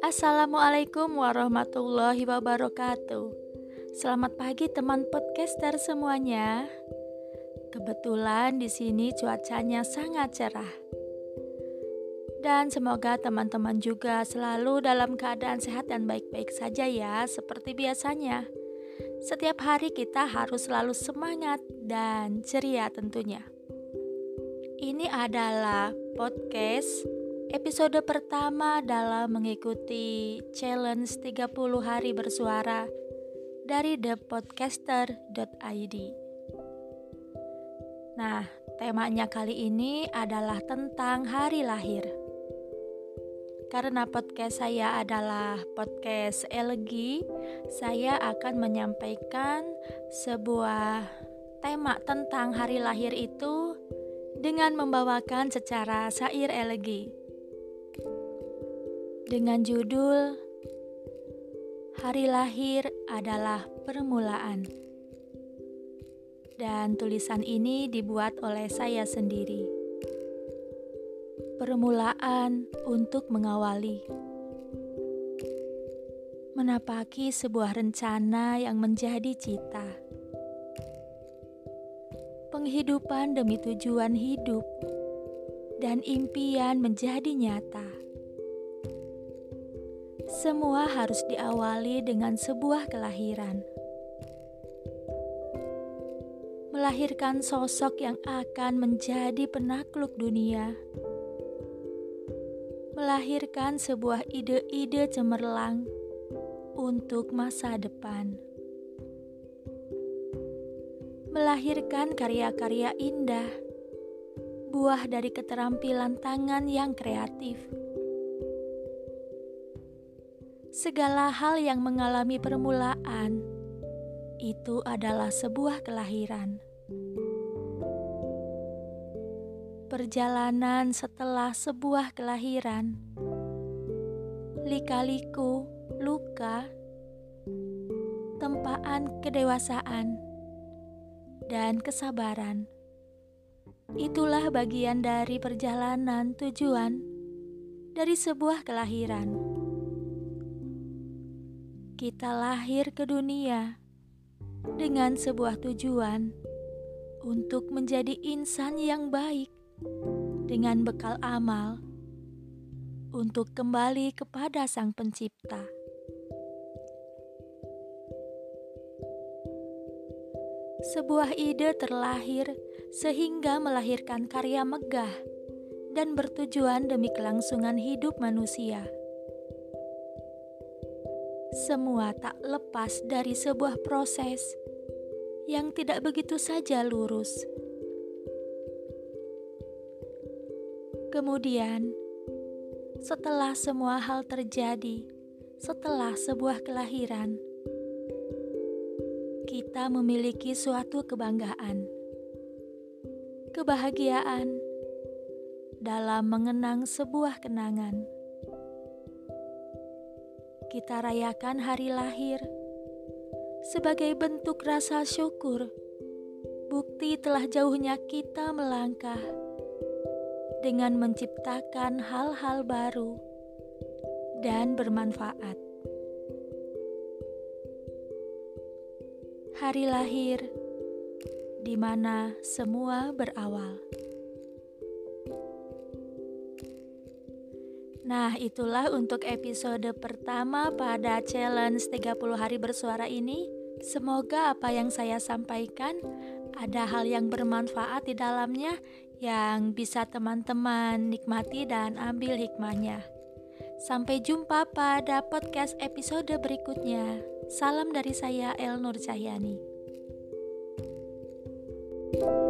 Assalamualaikum warahmatullahi wabarakatuh. Selamat pagi teman podcaster semuanya. Kebetulan di sini cuacanya sangat cerah. Dan semoga teman-teman juga selalu dalam keadaan sehat dan baik-baik saja ya, seperti biasanya. Setiap hari kita harus selalu semangat dan ceria tentunya. Ini adalah podcast episode pertama dalam mengikuti challenge 30 hari bersuara dari thepodcaster.id. Nah, temanya kali ini adalah tentang hari lahir. Karena podcast saya adalah podcast elegi, saya akan menyampaikan sebuah tema tentang hari lahir itu dengan membawakan secara syair elegi dengan judul Hari Lahir adalah Permulaan. Dan tulisan ini dibuat oleh saya sendiri. Permulaan untuk mengawali. Menapaki sebuah rencana yang menjadi cita. Penghidupan demi tujuan hidup dan impian menjadi nyata semua harus diawali dengan sebuah kelahiran. Melahirkan sosok yang akan menjadi penakluk dunia. Melahirkan sebuah ide-ide cemerlang untuk masa depan. Melahirkan karya-karya indah, buah dari keterampilan tangan yang kreatif segala hal yang mengalami permulaan itu adalah sebuah kelahiran. Perjalanan setelah sebuah kelahiran, lika-liku, luka, tempaan kedewasaan, dan kesabaran. Itulah bagian dari perjalanan tujuan dari sebuah kelahiran kita lahir ke dunia dengan sebuah tujuan untuk menjadi insan yang baik dengan bekal amal untuk kembali kepada Sang Pencipta. Sebuah ide terlahir sehingga melahirkan karya megah dan bertujuan demi kelangsungan hidup manusia. Semua tak lepas dari sebuah proses yang tidak begitu saja lurus. Kemudian, setelah semua hal terjadi, setelah sebuah kelahiran, kita memiliki suatu kebanggaan, kebahagiaan dalam mengenang sebuah kenangan kita rayakan hari lahir sebagai bentuk rasa syukur, bukti telah jauhnya kita melangkah dengan menciptakan hal-hal baru dan bermanfaat. Hari lahir di mana semua berawal. Nah, itulah untuk episode pertama pada challenge 30 hari bersuara ini. Semoga apa yang saya sampaikan ada hal yang bermanfaat di dalamnya yang bisa teman-teman nikmati dan ambil hikmahnya. Sampai jumpa pada podcast episode berikutnya. Salam dari saya Elnur Cahyani. thank you